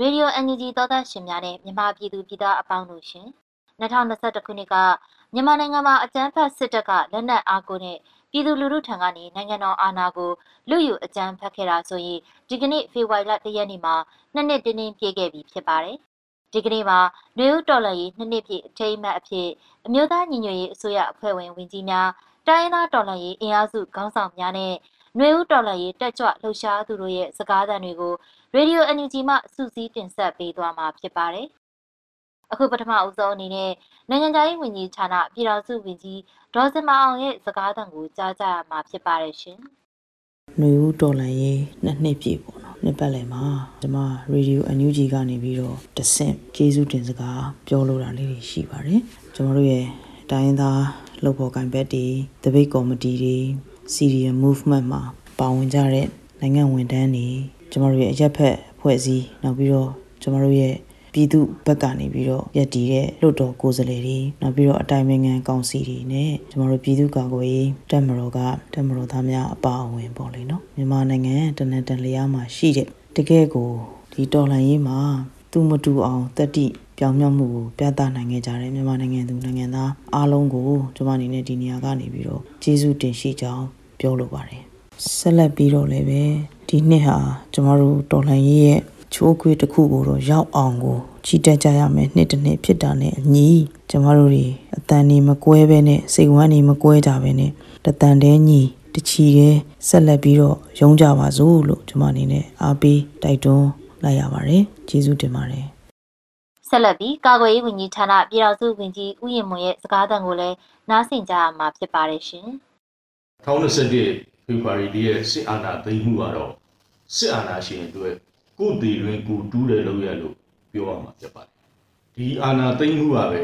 ရေဒီယို NUG သောသားရှင်များနဲ့မြန်မာပြည်သူပြည်သားအပေါင်းတို့ရှင်2021ခုနှစ်ကမြန်မာနိုင်ငံမှာအကြမ်းဖက်စစ်တပ်ကလက်နက်အားကိုနဲ့ပြည်သူလူထုထံကနေနိုင်ငံတော်အာဏာကိုလူယူအကြမ်းဖက်ခဲ့တာဆိုရင်ဒီကနေ့ဖေဖော်ဝါရီလ၁ရက်နေ့မှာနှစ်နှစ်တင်းတင်းပြည့်ခဲ့ပြီဖြစ်ပါတယ်ဒီကနေ့မှာနွေဦးတော်လှန်ရေးနှစ်နှစ်ပြည့်အထိမ်းအမှတ်အဖြစ်အမျိုးသားညီညွတ်ရေးအစိုးရအဖွဲ့ဝင်ဝင်ကြီးများတိုင်းရင်းသားတော်လှန်ရေးအင်အားစုခေါင်းဆောင်များနဲ့နွေဦးတော်လှန်ရေးတက်ကြွလှုပ်ရှားသူတို့ရဲ့စကားသံတွေကို ရေဒီယို NUG မှစူးစီးတင်ဆက်ပေးသွားမှာဖြစ်ပါတယ်။အခုပထမအဦးဆုံးအနေနဲ့နိုင်ငံခြားရေးဝန်ကြီးဌာနပြည်ထောင်စုဝန်ကြီးဒေါ်စင်မအောင်ရဲ့စကားသံကိုကြားကြရမှာဖြစ်ပါတယ်ရှင်။နှွေဦးတော်လန်ရေးနှစ်နှစ်ပြည့်ပေါ့နော်။နှစ်ပတ်လည်မှာကျွန်မရေဒီယို NUG ကနေပြီးတော့တဆင့်ကျေးဇူးတင်စကားပြောလိုတာလေးတွေရှိပါတယ်။ကျွန်တော်တို့ရဲ့တိုင်းသားလှုပ်ဖော်ကိုင်ဘက်တွေတပိတ်ကော်မတီတွေ CDM movement မှာပါဝင်ကြတဲ့နိုင်ငံဝန်ထမ်းတွေ ကျမတို့ရဲ့အရက်ဖက်ဖွဲ့စည်းနောက်ပြီးတော့ကျမတို့ရဲ့ပြည်သူဘက်ကနေပြီးတော့ရည်တည်တဲ့လွတ်တော်ကိုယ်စားလှယ်တွေနောက်ပြီးတော့အတိုင်ပင်ခံကောင်စီတွေနဲ့ကျမတို့ပြည်သူ့ကာကွယ်ရေးတပ်မတော်ကတပ်မတော်သားများအပါအဝင်ပေါ့လေနော်မြန်မာနိုင်ငံတနန်တန်လျားမှာရှိတဲ့တကယ်ကိုဒီတော်လှန်ရေးမှာသူမတူအောင်တက်တိပြောင်းမြောက်မှုကိုပြသနိုင်ခဲ့ကြတယ်မြန်မာနိုင်ငံသူနိုင်ငံသားအားလုံးကိုကျွန်မအနေနဲ့ဒီနေရာကနေပြီးတော့ကျေးဇူးတင်ရှိကြောင်းပြောလိုပါတယ် ဆက်လက်ပြီးတော့လည်းပဲဒီနှစ်ဟာကျမတို့တော်လှန်ရေးရဲ့ချိုးခွေးတစ်ခုကိုတော့ရောက်အောင်ကိုချီတက်ကြရမယ်နှစ်တစ်နှစ်ဖြစ်တာနဲ့အညီကျမတို့တွေအတန်နေမကွဲပဲနဲ့စိတ်ဝမ်းနေမကွဲကြပဲနဲ့တတန်တဲ့ညီတချီတဲ့ဆက်လက်ပြီးတော့ရုံးကြပါစို့လို့ကျွန်မအနေနဲ့အားပေးတိုက်တွန်းလိုက်ရပါတယ်ကျေးဇူးတင်ပါတယ်ဆက်လက်ပြီးကာကွယ်ရေးဝန်ကြီးဌာနပြည်ထောင်စုဝန်ကြီးဦးရင်မွန်ရဲ့စကားသံကိုလည်းနားဆင်ကြရမှာဖြစ်ပါတယ်ရှင်2021 ဖေဖော်ဝါရီလရဲ့စစ်အာဏာသိမ်းမှုကတော့စစ်အာဏာရှင်အတွက်ကိုယ်တည်တွင်ကိုတူးတယ်လို့ရလို့ပြောရမှာဖြစ်ပါတယ်ဒီအာဏာသိမ်းမှုကပဲ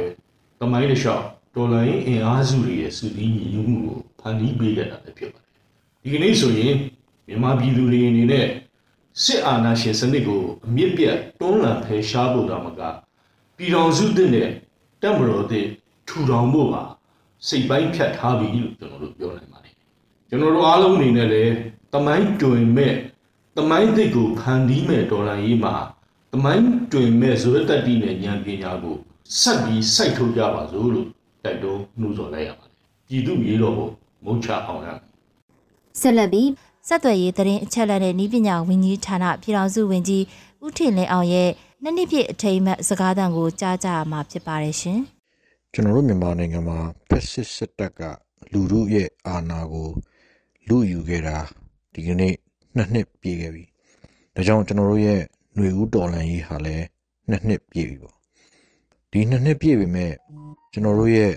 တမိုင်းတစ်လျှောက်တော်လိုင်းအင်အားစုတွေရဲ့စုစည်းညီညွတ်မှုကိုဖန်တီးပေးခဲ့တာလည်းဖြစ်ပါတယ်ဒီကနေ့ဆိုရင်မြန်မာပြည်သူတွေအနေနဲ့စစ်အာဏာရှင်စနစ်ကိုအမြင့်ပြတ်တွန်းလှန်ဖယ်ရှားဖို့တောင်မကပြည်တော်စုတဲ့နဲ့တပ်မတော်တဲ့ထူထောင်ဖို့ပါစိတ်ပိုင်းဖြတ်ထားပြီလို့ကျွန်တော်တို့ပြောနိုင်ပါတယ် ကျွန်တော်တို့အားလုံးအနေနဲ့လည်းတမိုင်းတွင်မဲ့တမိုင်းသစ်ကိုဖန်တီးမဲ့ဒေါ်လာရေးမှာတမိုင်းတွင်မဲ့ဇွဲတက်တီနဲ့ဉာဏ်ပညာကိုဆက်ပြီးစိုက်ထုတ်ကြပါစို့လို့တိုက်တွန်းနှိုးဆော်လိုက်ရပါတယ်ပြည်သူမြေတော်ကိုမုံချအောင်ရဆက်လက်ပြီးဆက်သွယ်ရေးသတင်းအချက်အလက်နဲ့ဤပညာဝန်ကြီးဌာနပြည်ထောင်စုဝန်ကြီးဦးထင်လင်းအောင်ရဲ့နှစ်နှစ်ပြည့်အထိမ်းအမှတ်စကားသံကိုကြားကြရမှာဖြစ်ပါတယ်ရှင်ကျွန်တော်တို့မြန်မာနိုင်ငံမှာဖက်စစ်စစ်တပ်ကလူမှုရဲ့အာဏာကို လူယူခဲ့တာဒီကနေ့နှစ်နှစ်ပြည့်ခဲ့ပြီ။ဒါကြောင့်ကျွန်တော်တို့ရဲ့ຫນွေဦးတော်လန်ရေးဟာလည်းနှစ်နှစ်ပြည့်ပြီပေါ့။ဒီနှစ်နှစ်ပြည့်ပြီမဲ့ကျွန်တော်တို့ရဲ့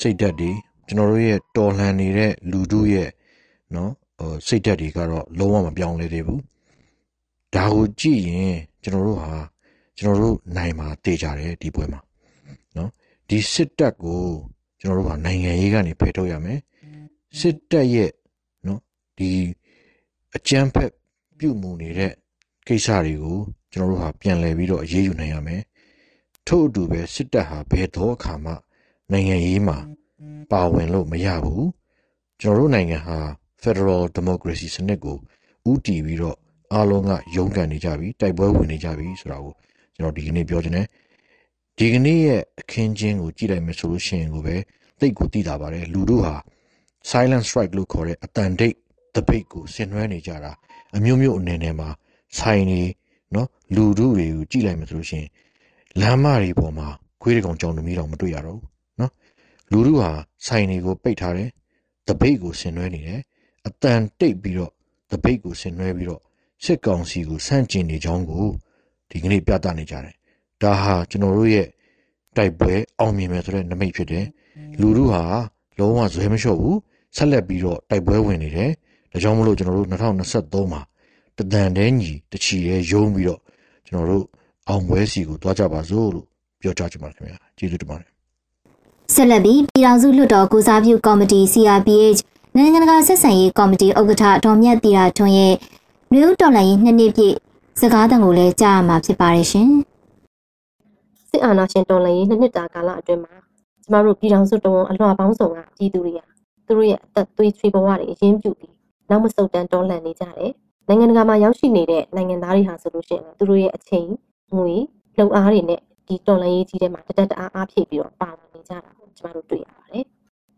စိတ်ဓာတ်တွေကျွန်တော်တို့ရဲ့တော်လှန်နေတဲ့လူတို့ရဲ့နော်ဟိုစိတ်ဓာတ်တွေကတော့လုံးဝမပြောင်းလဲသေးဘူး။ဒါကိုကြည့်ရင်ကျွန်တော်တို့ဟာကျွန်တော်တို့နိုင်မှာတည်ကြတယ်ဒီပွဲမှာနော်ဒီစစ်တပ်ကိုကျွန်တော်တို့ကနိုင်ငံရေးကနေဖယ်ထုတ်ရမယ် စစ်တပ်ရဲ့နော်ဒီအကြမ်းဖက်ပြုမှုနေတဲ့ကိစ္စတွေကိုကျွန်တော်တို့ဟာပြန်လည်ပြီးတော့အရေးယူနိုင်ရမယ်ထို့အတူပဲစစ်တပ်ဟာဘယ်တော့အခါမှနိုင်ငံရေးမှာပါဝင်လို့မရဘူးကျွန်တော်တို့နိုင်ငံဟာ Federal Democracy စနစ်ကိုဥတီပြီးတော့အားလုံးကရုန်းကန်နေကြပြီတိုက်ပွဲဝင်နေကြပြီဆိုတာကိုကျွန်တော်ဒီကနေ့ပြောချင်တယ်ဒီကနေ့ရဲ့အခင်းချင်းကိုကြည့်လိုက်မယ်ဆိုလို့ရှိရင်ကိုပဲတိတ်ကိုတည်တာပါတယ်လူတို့ဟာ silent strike လို့ခေါ်တဲ့အတန်တိတ်တပိတ်ကိုဆင်နွှဲနေကြတာအမျိုးမျိုးအနေနဲ့မှာဆိုင်နေနော်လူတို့တွေကိုကြည့်လိုက်မှဆိုလို့ရှိရင်လမ်းမတွေပေါ်မှာခွေးတကောင်ကြောင်တမီးတော်မတွေ့ရတော့ဘူးနော်လူတို့ဟာဆိုင်တွေကိုပိတ်ထားတယ်တပိတ်ကိုဆင်နွှဲနေတယ်အတန်တိတ်ပြီးတော့တပိတ်ကိုဆင်နွှဲပြီးတော့စစ်ကောင်စီကိုဆန့်ကျင်နေကြောင်းကိုဒီကနေ့ပြသနေကြတယ်ဒါဟာကျွန်တော်တို့ရဲ့တိုက်ပွဲအောင်မြင်မယ်ဆိုတဲ့နမိတ်ဖြစ်တယ်လူတို့ဟာလုံးဝဇွဲမလျှော့ဘူး ဆက်လက်ပြီးတော့တိုက်ပွဲဝင်နေတယ်ဒါကြောင့်မလို့ကျွန်တော်တို့2023မှာတဒန်တဲညီတချီရဲယုံပြီးတော့ကျွန်တော်တို့အောင်ပွဲစီကိုတွားကြပါစို့လို့ပြောကြားချင်ပါတယ်ခင်ဗျာကျေးဇူးတင်ပါတယ်ဆက်လက်ပြီးပြည်ထောင်စုလွှတ်တော်ကုစားပြုကော်မတီ CRPH နိုင်ငံတကာဆက်ဆံရေးကော်မတီဥက္ကဋ္ဌဒေါ်မြတ်တီရာထွန်းရဲ့နယူးတော်လိုင်းနှစ်နှစ်ပြည့်စကားသံကိုလည်းကြားရမှာဖြစ်ပါတယ်ရှင်စစ်အာဏာရှင်တော်လှန်ရေးနှစ်နှစ်တာကာလအတွင်းမှာကျမတို့ပြည်ထောင်စုတော်အလွှာပေါင်းစုံကပြည်သူတွေက သူတို့ရဲ့အသက်သွေးချွေးဘဝတွေအရင်ပြုပြီးနောက်မဆုတ်တမ်းတော်လှန်နေကြတယ်နိုင်ငံတကာမှာရောက်ရှိနေတဲ့နိုင်ငံသားတွေဟာဆိုလို့ရှိရင်သူတို့ရဲ့အချိန်ငွေလုံအားတွေနဲ့ဒီတော်လန်ရေးကြီးထဲမှာတတက်တအားအားဖြည့်ပြီးတော့ပါဝင်နေကြတာကိုကျမတို့တွေ့ရပါတယ်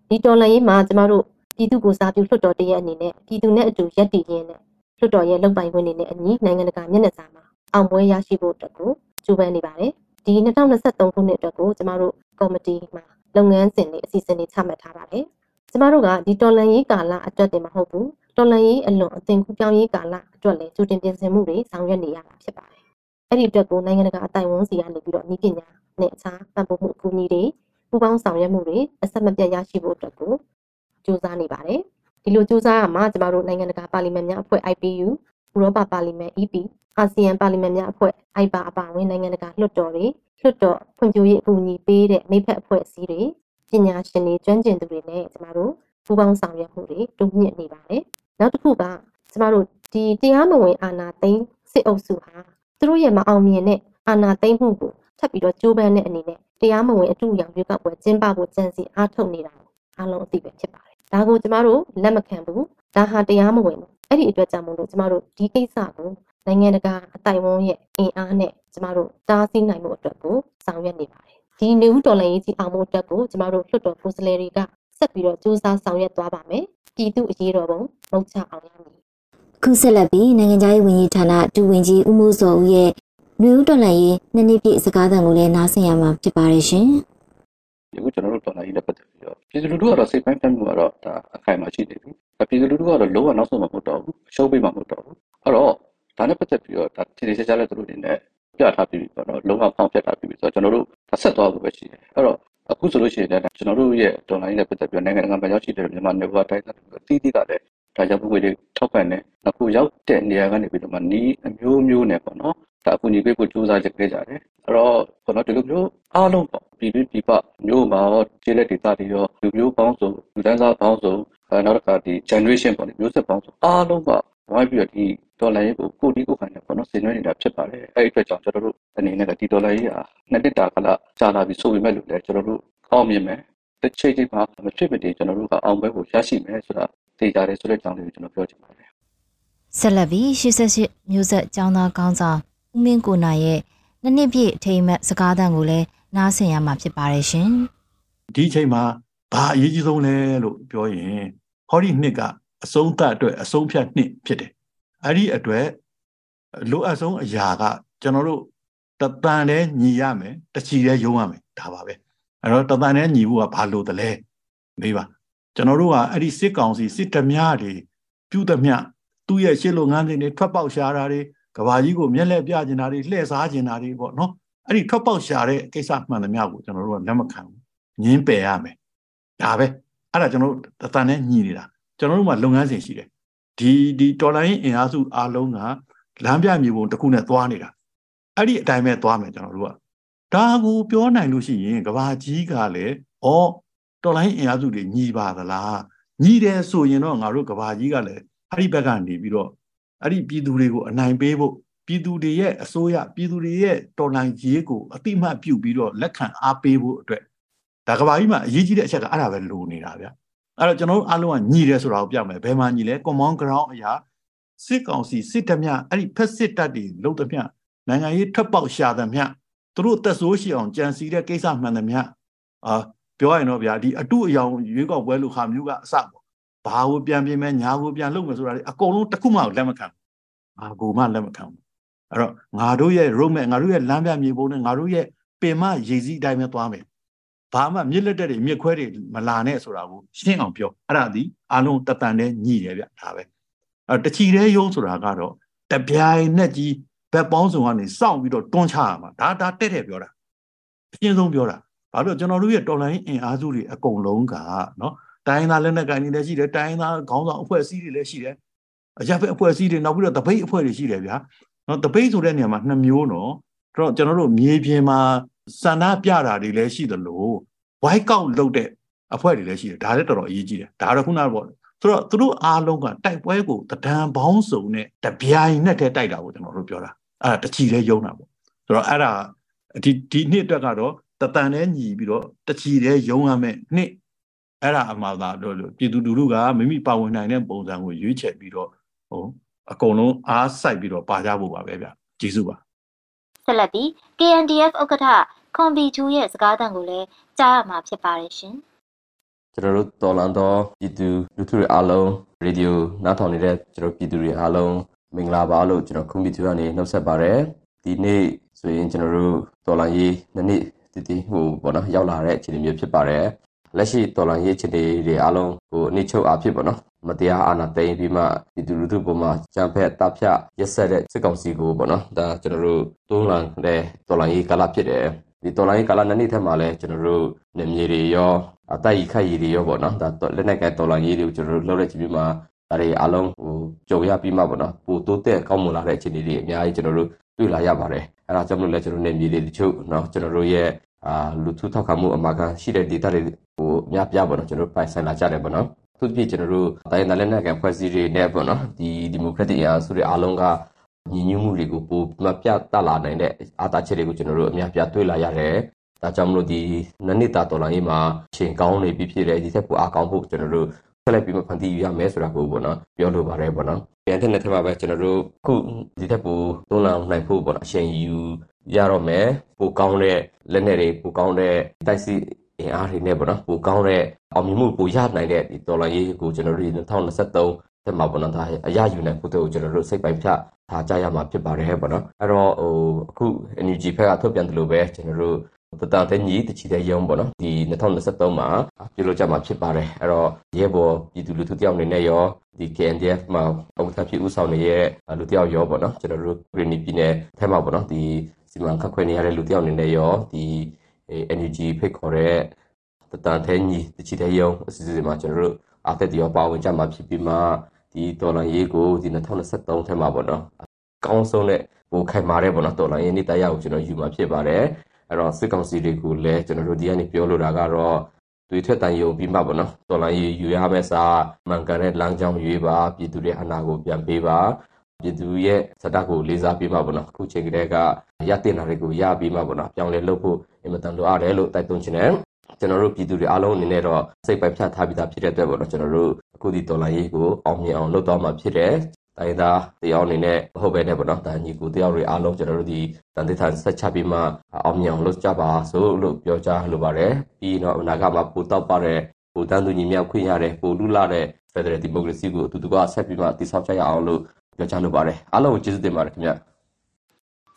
ဒီတော်လန်ရေးမှာကျမတို့ပြည်သူကိုစားပြုလွှတ်တော်တရက်အနေနဲ့ပြည်သူနဲ့အတူရပ်တည်ရင်းနဲ့လွှတ်တော်ရဲ့လုံပိုင်ခွင့်တွေနဲ့အညီနိုင်ငံတကာမျက်နှာစာမှာအောင်ပွဲရရှိဖို့အတွက်ကိုကြိုးပမ်းနေပါတယ်ဒီ2023ခုနှစ်အတွက်ကိုကျမတို့ကော်မတီမှာလုပ်ငန်းစဉ်တွေအစီအစဉ်တွေချမှတ်ထားပါတယ် ကျမတို့ကဒီတော်လန်ရေးကာလအတွက်တင်မဟုတ်ဘူးတော်လန်ရေးအလွန်အသင်ကူပြောင်းရေးကာလအတွက်လည်းကြိုတင်ပြင်ဆင်မှုတွေဆောင်ရွက်နေရတာဖြစ်ပါတယ်အဲ့ဒီအတွက်ကိုနိုင်ငံတကာအတိုင်ဝန်းစီကနေပြီးတော့ဤပညာနဲ့အခြားပံ့ပိုးမှုအကူအညီတွေပူးပေါင်းဆောင်ရွက်မှုတွေအဆက်မပြတ်ရရှိဖို့အတွက်ကိုကြိုးစားနေပါတယ်ဒီလိုကြိုးစားရမှာကျမတို့နိုင်ငံတကာပါလီမန်များအဖွဲ့ IPU ဥရောပပါလီမန် EP အာဆီယံပါလီမန်များအဖွဲ့ IPA အပါအဝင်နိုင်ငံတကာလွှတ်တော်တွေလွှတ်တော်ဖွံ့ဖြိုးရေးအကူအညီပေးတဲ့မိဖက်အဖွဲ့အစည်းတွေ ပညာရှင်တွေကျွမ်းကျင်သူတွေနဲ့ကျမတို့ပူးပေါင်းဆောင်ရွက်မှုတွေတိုးမြင့်နေပါတယ်နောက်တစ်ခုကကျမတို့ဒီတရားမဝင်အာဏာသိမ်းစစ်အုပ်စုဟာသူတို့ရဲ့မအောင်မြင်တဲ့အာဏာသိမ်းမှုကိုထပ်ပြီးတော့ကြိုးပမ်းတဲ့အနေနဲ့တရားမဝင်အတူအယောင်ရွေးကောက်ပွဲကျင်းပဖို့ကြံစီအားထုတ်နေတာအားလုံးအသိပဲဖြစ်ပါတယ်။ဒါကိုကျမတို့လက်မခံဘူး။ဒါဟာတရားမဝင်ဘူး။အဲ့ဒီအတွက်ကြောင့်မို့လို့ကျမတို့ဒီကိစ္စကိုနိုင်ငံတကာအတိုင်ဝန်းရဲ့အင်အားနဲ့ကျမတို့တားဆီးနိုင်မှုအတွက်ကိုဆောင်ရွက်နေပါတယ်။ ဒီနေဦးတော်လှန်ရေးကြီးအောင်မှုအတွက်ကိုကျမတို့လွှတ်တော်ကိုယ်စားလှယ်တွေကဆက်ပြီးတော့စူးစမ်းဆောင်ရွက်သွားပါမယ်။ပြည်သူအရေးတော်ပုံမုတ်ချအောင်ရမည်ခုဆက်လက်ပြီးနိုင်ငံခြားရေးဝန်ကြီးဌာနဒူဝင်ကြီးဦးမိုးစောဦးရဲ့နှွေဦးတော်လှန်ရေးနှစ်နှစ်ပြည့်စကားသံကိုလည်းနားဆင်ရမှာဖြစ်ပါတယ်ရှင်။အခုကျွန်တော်တို့တော်လှန်ရေးနဲ့ပတ်သက်ပြီးတော့ပြည်သူလူထုကတော့စိတ်ပိုင်းဖြတ်မှုကတော့ဒါအခိုင်အမာရှိနေပြီ။ပြည်သူလူထုကတော့လုံးဝနောက်ဆုံးမှမဟုတ်တော့ဘူး။ရှုံးပေးမှမဟုတ်တော့ဘူး။အဲ့တော့ဒါနဲ့ပတ်သက်ပြီးတော့ဒါတည်တည်ချာချာလည်းသူတို့အနေနဲ့ပြထားပြီးပေါ့နော်လုံးဝဖောင်းဖြတ်ထားပြီးဆိုတော့ကျွန်တော်တို့ ဆက်သွားဖို့ပဲရှိတယ်။အဲ့တော့အခုဆိုလို့ရှိရင်လည်းကျွန်တော်တို့ရဲ့တော်လိုင်းနဲ့ပတ်သက်ပြီးနိုင်ငံတကာမှာရောက်ရှိတဲ့မြန်မာနယ်ဝတိုင်းသားတွေအသီးသီးကလည်းဒါကြောင့်ဘဝတွေထောက်ပံ့တယ်အခုရောက်တဲ့နေရာကနေပြီးတော့မှနီးအမျိုးမျိုးနဲ့ပေါ့နော်ဒါအကူအညီပေးဖို့ကြိုးစားကြခဲ့ကြတယ်အဲ့တော့ကျွန်တော်ဒီလိုမျိုးအားလုံးပေါ့ပြည်တွင်းပြည်ပမျိုးမှာရောခြေလက်ဒေသတွေရောလူမျိုးပေါင်းစုံလူတန်းစားပေါင်းစုံနောက်တစ်ခါဒီ generation ပေါ့မျိုးဆက်ပေါင်းစုံအားလုံးကဝိုင်းပြီးတော့ဒီ ဒေါ်လာရေးကိုကိုတီကိုခံနေပေါ့နော်ဆင်နွှဲနေတာဖြစ်ပါတယ်အဲ့ဒီအတွက်ကြောင့်ကျွန်တော်တို့အနေနဲ့ဒီဒေါ်လာရေးဟာနှစ်နှစ်တာကလာကြာလာပြီဆိုပေမဲ့လို့လည်းကျွန်တော်တို့အောင်မြင်မယ်တစ်ချိန်ချိန်မှာမဖြစ်မတည်ကျွန်တော်တို့ကအောင်ပွဲကိုရရှိမယ်ဆိုတာသိကြတယ်ဆိုတဲ့အကြောင်းလေးကိုကျွန်တော်ပြောချင်ပါတယ်ဆက်လက်ပြီး88မျိုးဆက်ចောင်းသားကောင်းဆောင်ဦးမင်းကိုနာရဲ့နှစ်နှစ်ပြည့်အထိမ်းအမှတ်စကားသံကိုလည်းနားဆင်ရမှာဖြစ်ပါတယ်ရှင်ဒီအချိန်မှာဘာအရေးကြီးဆုံးလဲလို့ပြောရင်ဟောဒီနှစ်ကအဆုံးသတ်အတွက်အဆုံးဖြတ်နှစ်ဖြစ်တယ် အဲ့ဒီအတွက်လိုအပ်ဆုံးအရာက ကျွန်တော်တို့တတန်နဲ့ညီရမယ်တချီနဲ့ယုံရမယ်ဒါပါပဲအဲ့တော့တတန်နဲ့ညီဖို့ကဘာလို့တလဲမေးပါကျွန်တော်တို့ကအဲ့ဒီစစ်ကောင်စီစစ်ဓမြတွေပြုသမျှသူ့ရဲ့ရှစ်လုပ်ငန်းစဉ်တွေထွက်ပေါက်ရှာတာတွေကဘာကြီးကိုမျက်လက်ပြကျင်တာတွေလှည့်စားကျင်တာတွေပေါ့နော်အဲ့ဒီထွက်ပေါက်ရှာတဲ့ကိစ္စမှန်သမျှကိုကျွန်တော်တို့ကလက်မခံဘူးငင်းပယ်ရမယ်ဒါပဲအဲ့ဒါကျွန်တော်တို့တန်နဲ့ညီနေတာကျွန်တော်တို့မှာလုပ်ငန်းစဉ်ရှိတယ် ဒီဒီတော်လိုင်းအင်အားစုအားလုံးကလမ်းပြမြေပုံတစ်ခုနဲ့သွားနေတာအဲ့ဒီအတိုင်းပဲသွားမယ်ကျွန်တော်တို့ကဒါကိုပြောနိုင်လို့ရှိရင်ကဘာကြီးကလည်းဩတော်လိုင်းအင်အားစုတွေညီပါသလားညီတယ်ဆိုရင်တော့ငါတို့ကဘာကြီးကလည်းအဲ့ဒီဘက်ကနေပြီးတော့အဲ့ဒီပြည်သူတွေကိုအနိုင်ပေးဖို့ပြည်သူတွေရဲ့အစိုးရပြည်သူတွေရဲ့တော်လှန်ရေးကိုအတိမတ်ပြုပြီးတော့လက်ခံအားပေးဖို့အတွက်ဒါကဘာကြီးမှာအရေးကြီးတဲ့အချက်ကအဲ့ဒါပဲလိုနေတာဗျ အဲ့တော့ကျွန်တော်တို့အားလုံးကညီတယ်ဆိုတာကိုပြမယ်ဘယ်မှာညီလဲ common ground အရာစစ်ကောင်စီစစ်တမျှအဲ့ဒီဖက်စစ်တပ်တွေလုံတမျှနိုင်ငံရေးထွက်ပေါက်ရှာသမျှသူတို့သက်ဆိုးရှိအောင်ကြံစီတဲ့ကိစ္စမှန်သမျှအာပြောရရင်တော့ဗျာဒီအတုအယောင်ရွေးကောက်ပွဲလို့ခါမျိုးကအစပေါ့ဘာကိုပြန်ပြင်မယ်ညာကိုပြန်လုပ်မယ်ဆိုတာလေအကုန်လုံးတစ်ခုမှလက်မခံဘူးငါကိုမှလက်မခံဘူးအဲ့တော့ငါတို့ရဲ့ roadmap ငါတို့ရဲ့လမ်းပြမြေပုံနဲ့ငါတို့ရဲ့ပင်မရေစည်းအတိုင်းပဲသွားမယ် ဘာမှမြစ်လက်တက်တွေမြစ်ခွဲတွေမလာနဲ့ဆိုတာကိုရှင်းအောင်ပြောအဲ့ဒါဒီအလုံးတတန်တဲ့ညှိတယ်ဗျဒါပဲအဲ့တချီတဲ့ယုံဆိုတာကတော့တပြိုင်နဲ့ကြီးဘက်ပေါင်းစုံကနေစောင့်ပြီးတော့တွန်းချရမှာဒါဒါတက်တယ်ပြောတာအရှင်းဆုံးပြောတာဘာလို့ကျွန်တော်တို့ရဲ့တော်လိုင်းအင်အားစုတွေအကုန်လုံးကနော်တိုင်းသားလက်နက်ကိုင်တွေလည်းရှိတယ်တိုင်းသားခေါင်းဆောင်အဖွဲ့အစည်းတွေလည်းရှိတယ်အကြက်ဖက်အဖွဲ့အစည်းတွေနောက်ပြီးတော့တပိတ်အဖွဲ့တွေရှိတယ်ဗျာနော်တပိတ်ဆိုတဲ့နေရာမှာနှစ်မျိုးနော်တော့ကျွန်တော်တို့မြေပြင်မှာ စန္ဒပြတာတွေလည်းရှိသလိုဝိုက်ကောက်လုပ်တဲ့အဖွဲ့တွေလည်းရှိတယ်ဒါလည်းတော်တော်အရေးကြီးတယ်ဒါတော့ခုနကပေါ့ဆိုတော့သူတို့အားလုံးကတိုက်ပွဲကိုတဒံပေါင်းစုံနဲ့တပြိုင်နဲ့တည်းတိုက်တာကိုကျွန်တော်တို့ပြောတာအဲ့ဒါတချီလဲယုံတာပေါ့ဆိုတော့အဲ့ဒါဒီဒီနှစ်အတွက်ကတော့တတန်နဲ့ညီပြီးတော့တချီလဲယုံရမယ်နှစ်အဲ့ဒါအမှားသာလို့ပြည်သူလူထုကမိမိပါဝင်နိုင်တဲ့ပုံစံကိုရွေးချယ်ပြီးတော့ဟိုအကုန်လုံးအားစိုက်ပြီးတော့ပါကြဖို့ပါပဲဗျကျေးဇူးပါ ဆက်လက်ပြီး KNDF ဥက္ကဋ္ဌခွန်ဘီချူရဲ့စကားသံကိုလည်းကြားရမှာဖြစ်ပါတယ်ရှင်ကျွန်တော်တို့တော်လန်တော်ပြည်သူလူထုတွေအားလုံးရေဒီယိုနားထောင်နေတဲ့ကျွန်တော်ပြည်သူတွေအားလုံးမင်္ဂလာပါလို့ကျွန်တော်ခွန်ဘီချူကနေနှုတ်ဆက်ပါတယ်ဒီနေ့ဆိုရင်ကျွန်တော်တို့တော်လန်ရေးနှစ်နှစ်တည်တည်ဟိုပေါ့နော်ရောက်လာတဲ့အခြေအနေမျိုးဖြစ်ပါတယ် လက်ရှိတော်လန်ရေးအခြေအနေတွေအားလုံးဟိုအနည်းချုပ်အားဖြစ်ပေါ့နော်မတရားအာဏာသိမ်းပြီးမှပြည်သူလူထုပေါ်မှာကြံဖက်တပ်ဖြတ်ရက်ဆက်တဲ့စစ်ကောင်စီကိုပေါ့နော်ဒါကျွန်တော်တို့တွန်းလှန်တဲ့တော်လန်ရေးကာလဖြစ်တယ်ဒီတော်လိုင်းကာလနှစ်နှစ်ထက်မှာလည်းကျွန်တော်တို့နေမြေတွေရောအတိုက်ရခတ်ရည်တွေရောပေါ့နော်ဒါလက်နက်ကဲတော်လိုင်းရေးတွေကိုကျွန်တော်တို့လှုပ်တဲ့ချိန်မှာဒါတွေအလုံးဟိုကြုံရပြီးမှပေါ့နော်ပိုတိုးတက်ကောင်းမွန်လာတဲ့အခြေအနေတွေအများကြီးကျွန်တော်တို့တွေ့လာရပါတယ်အဲဒါကြောင့်မလို့လည်းကျွန်တော်နေမြေတွေတချို့နော်ကျွန်တော်တို့ရဲ့အာလူထုထောက်ခံမှုအမှားကရှိတဲ့ data တွေ ဟိုအများပြပေါ့နော်ကျွန်တော်တို့ပိုင်ဆိုင်လာကြတယ်ပေါ့နော်သူဖြစ်ကျွန်တော်တို့တိုင်းဒေသလက်နက်ကဲဖွဲ့စည်းတွေနဲ့ပေါ့နော်ဒီဒီမိုကရက်တစ်အင်အားစုတွေအားလုံးကညီညွတ်မှုတွေကိုပိုမပြတတ်လာနိုင်တဲ့အာသာချက်တွေကိုကျွန်တော်တို့အများပြတွေ့လာရတယ်။ဒါကြောင့်မလို့ဒီနနစ်တာတော်လိုင်းရေးမှာချိန်ကောင်းနေပြီဖြစ်တဲ့ဒီထက်ပိုအားကောင်းဖို့ကျွန်တော်တို့ဆက်လက်ပြီးမှဖန်တီးရမယ်ဆိုတာကိုပေါ့နော်ပြောလိုပါတယ်ပေါ့နော်။ပြန်တဲ့နေ့ထက်မှာပဲကျွန်တော်တို့ခုဒီထက်ပိုတွန်းလောင်းနိုင်ဖို့ပေါ့နော်အချိန်ယူရတော့မယ်ပိုကောင်းတဲ့လက်နက်တွေပိုကောင်းတဲ့တိုက်စီ အင်အားတွေနဲ့ပေါ့နော်ပိုကောင်းတဲ့အောင်မြင်မှုပိုရနိုင်တဲ့ဒီတော်လိုင်းရေးကိုကျွန်တော်တို့2023တက်မှာပေါ့နော်ဒါအရယူနိုင်ဖို့တို့ကျွန်တော်တို့စိတ်ပိုင်ဖြတ်ထားကြရမှာဖြစ်ပါတယ်ပေါ့နော်အဲ့တော့ဟိုအခု energy ဖက်ကထုတ်ပြန်တယ်လို့ပဲကျွန်တော်တို့တတတဲ့ညီတချီတဲ့ရုံပေါ့နော်ဒီ2023မှာပြုလုပ်ကြမှာဖြစ်ပါတယ်အဲ့တော့ရဲဘော်ပြည်သူလူထုတယောက်အနေနဲ့ရောဒီ KNDF မှာပုံသဖြစ်ဥဆောင်နေတဲ့လူတယောက်ရောပေါ့နော်ကျွန်တော်တို့ Green ပြည်နယ်ထဲမှာပေါ့နော်ဒီစီမံခန့်ခွဲနေရတဲ့လူတယောက်အနေနဲ့ရောဒီ energy ဖိတ်ခေါ်တဲ့တတတဲ့ညီတချီတဲ့ရုံအစီအစဉ်မှာကျွန်တော်တို့အားသက်တရောပါဝင်ကြမှာဖြစ်ပြီးမှဒီဒေါ်လာရေးကိုဒီ2023ထဲမှာပေါ့နော်ကောင်းဆုံးတဲ့ဟိုခိုင်မာတဲ့ပေါ့နော်ဒေါ်လာရေးနေ့တရားကိုကျွန်တော်ယူမှာဖြစ်ပါတယ်အဲ့တော့စစ်ကောင်စီတွေကိုလည်းကျွန်တော်တို့ဒီကနေပြောလိုတာကတော့တွေထွက်တန်ယုံပြီးမှပေါ့နော်ဒေါ်လာရေးယူရမယ့်စာမှန်ကန်တဲ့လမ်းကြောင်းရွေးပါပြည်သူတွေအနာကိုပြန်ပေးပါပြည်သူရဲ့စတာကိုလေးစားပြီးမှပေါ့နော်အခုချိန်ကတည်းကရတင်တာတွေကိုရပြီးမှပေါ့နော်ပြောင်းလဲလုပ်ဖို့ အင်မတန်လိုအပ်တယ်လို့တိုက်တွန်းချင်တယ်ကျွန်တော်တို့ပြည်သူတွေအားလုံးအနေနဲ့တော့စိတ်ပိုက်ဖြတ်ထားပြီးသားဖြစ်တဲ့အတွက်ပေါ့နော်ကျွန်တော်တို့အခုဒီဒေါ်လာရေးကိုအောင်မြင်အောင်လုပ်တော့မှာဖြစ်တယ်တိုင်းသားတရားအနေနဲ့မဟုတ်ပဲနဲ့ပေါ့နော်ဒါညီကိုတရားတွေအားလုံးကျွန်တော်တို့ဒီတန်တေးထန်ဆက်ချပြီးမှအောင်မြင်အောင်လုပ်ကြပါဆိုလို့ပြောကြားလိုပါတယ်ပြီးတော့အနာဂတ်မှာပိုတောက်ပါတဲ့ပိုတန်းသူညီမြောက်ခွင့်ရတဲ့ပိုလူလာတဲ့ Federal Democracy ကိုအတူတူကဆက်ပြီးမှတည်ဆောက်ကြရအောင်လို့ပြောကြားလိုပါတယ်အားလုံးကိုကျေးဇူးတင်ပါတယ်ခင်ဗျ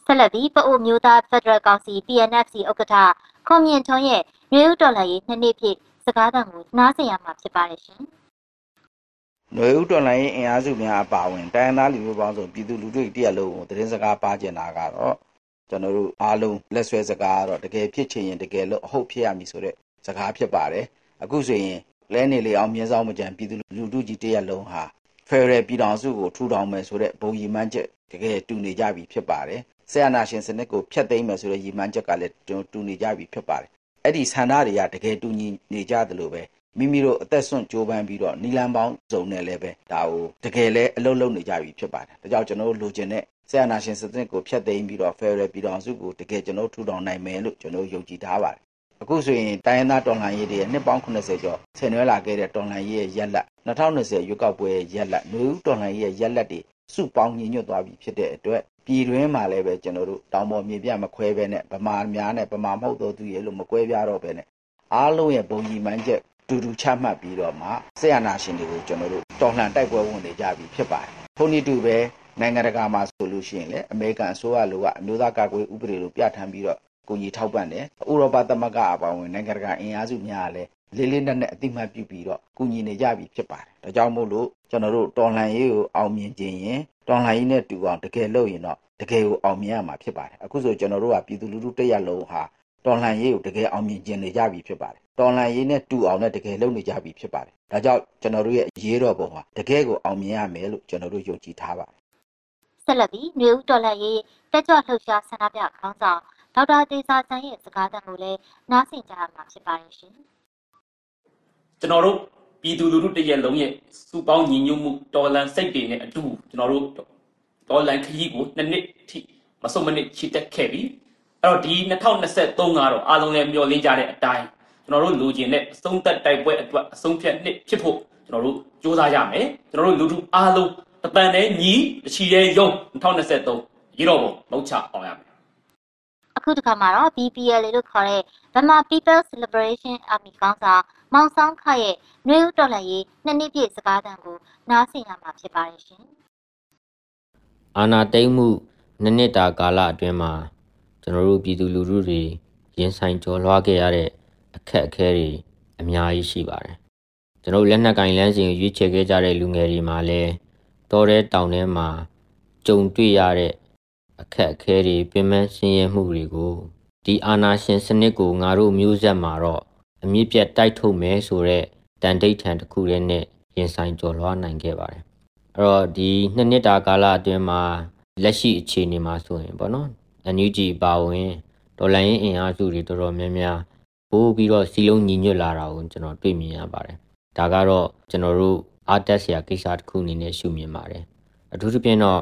ဆက်လက်ပြီးပအိုမျိုးသားဖက်ဒရယ်ကောင်စီ PNFC ဥက္ကဋ္ဌခွန်မြင့်ထွန်းရဲ့မျိုးဥတော်လှန်ရေးနှစ်နှစ်ပြည့်စကားသံကိုနားဆင်ရမှာဖြစ်ပါတယ်ရှင်ຫນွေဥတော်လိုင်းအင်အားစုများအပါအဝင်တိုင်းရင်းသားလူမျိုးပေါင်းစုံပြည်သူလူထုတရက်လုံးကိုသတင်းစကားပါကျင်တာကတော့ကျွန်တော်တို့အားလုံးလက်ဆွဲစကားကတော့တကယ်ဖြစ်ချင်ရင်တကယ်လို့အဟုတ်ဖြစ်ရမည်ဆိုတဲ့စကားဖြစ်ပါတယ်အခုဆိုရင်လဲနေလေအောင်မြင်းဆောင်မကြံပြည်သူလူထုကြီးတရက်လုံးဟာဖယ်ရယ်ပြည်တော်စုကိုထူထောင်မယ်ဆိုတဲ့ဘုံရည်မှန်းချက်တကယ်တူနေကြပြီဖြစ်ပါတယ် ဆရာနာရှင်စနစ်ကိုဖျက်သိမ်းမယ်ဆိုတဲ့ရည်မှန်းချက်ကလည်းတူနေကြပြီဖြစ်ပါတယ်အဲ့ဒီဆန္ဒတွေကတကယ်တူညီနေကြတယ်လို့ပဲမိမိတို့အသက်ဆွန့်ကြိုးပမ်းပြီးတော့နီလန်ပေါင်းစုံနဲ့လည်းပဲဒါကိုတကယ်လည်းအလုံးလုံးနေကြပြီဖြစ်ပါတယ်ဒါကြောင့်ကျွန်တော်တို့လိုချင်တဲ့ဆရာနာရှင်စနစ်ကိုဖျက်သိမ်းပြီးတော့ Federal ပြည်တော်စုကိုတကယ်ကျွန်တော်ထူထောင်နိုင်မယ်လို့ကျွန်တော်ယုံကြည်ထားပါတယ်အခုဆိုရင်တိုင်းရင်းသားတော်လှန်ရေးတွေရဲ့နှစ်ပေါင်း80ကျော်ဆင်နွှဲလာခဲ့တဲ့တော်လှန်ရေးရဲ့ရက်လက်2020ရွေးကောက်ပွဲရဲ့ရက်လက်နှွေဦးတော်လှန်ရေးရဲ့ရက်လက်တွေစုပေါင်းညီညွတ်သွားပြီဖြစ်တဲ့အတွက် ပြည်တွင်းမှာလည်းပဲကျွန်တော်တို့တောင်ပေါ်မြေပြမခွဲဘဲနဲ့ဗမာများနဲ့ဗမာမဟုတ်တော့သူရဲ့လို့မကွဲပြားတော့ဘဲနဲ့အားလုံးရဲ့ဘုံကြီးမှန်းချက်တူတူချမှတ်ပြီးတော့မှဆေးရနာရှင်တွေကိုကျွန်တော်တို့တော်လှန်တိုက်ပွဲဝင်နေကြပြီဖြစ်ပါတယ်။ထို့နည်းတူပဲနိုင်ငံတကာမှာဆိုလို့ရှိရင်လည်းအမေရိကန်အစိုးရလိုကအမျိုးသားကာကွယ်ဥပဒေလိုပြဋ္ဌာန်းပြီးတော့ကိုကြီးထောက်ပံ့တယ်။ဥရောပသမဂ္ဂအပါအဝင်နိုင်ငံတကာအင်အားစုများလည်း လေးလေးနက်နက်အတိမတ်ပြုပြီးတော့ကူညီနေကြပြီဖြစ်ပါတယ်။ဒါကြောင့်မို့လို့ကျွန်တော်တို့တော်လှန်ရေးကိုအောင်မြင်ခြင်းရင်တော်လှန်ရေးနဲ့တူအောင်တကယ်လုပ်ရင်တော့တကယ်ကိုအောင်မြင်ရမှာဖြစ်ပါတယ်။အခုဆိုကျွန်တော်တို့ကပြည်သူလူထုတရက်လုံးဟာတော်လှန်ရေးကိုတကယ်အောင်မြင်ကျင်နေကြပြီဖြစ်ပါတယ်။တော်လှန်ရေးနဲ့တူအောင်နဲ့တကယ်လုပ်နေကြပြီဖြစ်ပါတယ်။ဒါကြောင့်ကျွန်တော်တို့ရဲ့အရေးတော်ပုံဟာတကယ်ကိုအောင်မြင်ရမယ်လို့ကျွန်တော်တို့ယုံကြည်ထားပါတယ်ဆက်လက်ပြီးမျိုးဥတော်လှန်ရေးတက်ကြွလှုပ်ရှားဆန္ဒပြခေါင်းဆောင်ဒေါက်တာတေစာဆန်းရဲ့စကားသံကိုလည်းနားဆင်ကြရမှာဖြစ်ပါတယ်ရှင် ကျွန်တော်တို့ပြည်သူလူထုတရက်လုံးရဲ့စုပေါင်းညီညွတ်မှုတော်လန်စိတ်တွေနဲ့အတူကျွန်တော်တို့တော်လန်ခရီးကိုနှစ်နှစ်ထိမဆုံးမနစ်ချီတက်ခဲ့ပြီအဲ့တော့ဒီ2023ကတော့အားလုံးလည်းမျှော်လင့်ကြတဲ့အတိုင်းကျွန်တော်တို့လူကျင်တဲ့အဆုံးသက်တိုက်ပွဲအတွက်အဆုံးဖြတ်နှစ်ဖြစ်ဖို့ကျွန်တော်တို့စ조사ရမယ်ကျွန်တော်တို့လူထုအားလုံးတပန်နဲ့ညီတချီတဲ့ယုံ2023ရေတော်ပုံမဟုတ်ချအောင်ရမယ်အခုတစ်ခါမှာတော့ BPL လို့ခေါ်တဲ့ Burma People's Liberation Army ကောင်းဆောင် မောင်ဆောင်ခရဲ့နှွေဦးတော်လှန်ရေးနှစ်နှစ်ပြည့်စကားသံကိုနားဆင်ရမှာဖြစ်ပါတယ်ရှင်အာဏာသိမ်းမှုနှစ်နှစ်တာကာလအတွင်းမှာကျွန်တော်တို့ပြည်သူလူထုတွေရင်ဆိုင်ကြော်လွှားခဲ့ရတဲ့အခက်အခဲတွေအများကြီးရှိပါတယ်ကျွန်တော်တို့လက်နက်ကင်လမ်းစဉ်ကိုရွေးချယ်ခဲ့ကြတဲ့လူငယ်တွေမှာလည်းတော်တဲ့တောင်ထဲမှာကြုံတွေ့ရတဲ့အခက်အခဲတွေပြင်ပန်းဆင်းရဲမှုတွေကိုဒီအာဏာရှင်စနစ်ကိုငါတို့မျိုးဆက်မှာတော့ အမြင့်ပြတ်တိုက်ထုတ်မယ်ဆိုတော့တန်တိတ်ထန်တစ်ခုတည်းနဲ့ရင်ဆိုင်ကြော်လွှားနိုင်ခဲ့ပါတယ်အဲ့တော့ဒီနှစ်နှစ်တာကာလအတွင်းမှာလက်ရှိအခြေအနေမှာဆိုရင်ပေါ့နော်အန်ယူဂျီပါဝင်ဒေါ်လာရင်းအင်အားစုတွေတော်တော်များများပို့ပြီးတော့စီလုံးညီညွတ်လာတာကိုကျွန်တော်တွေ့မြင်ရပါတယ်ဒါကတော့ကျွန်တော်တို့အားတက်စရာကိစ္စတစ်ခုအနေနဲ့ရှုမြင်ပါတယ်အထူးသဖြင့်တော့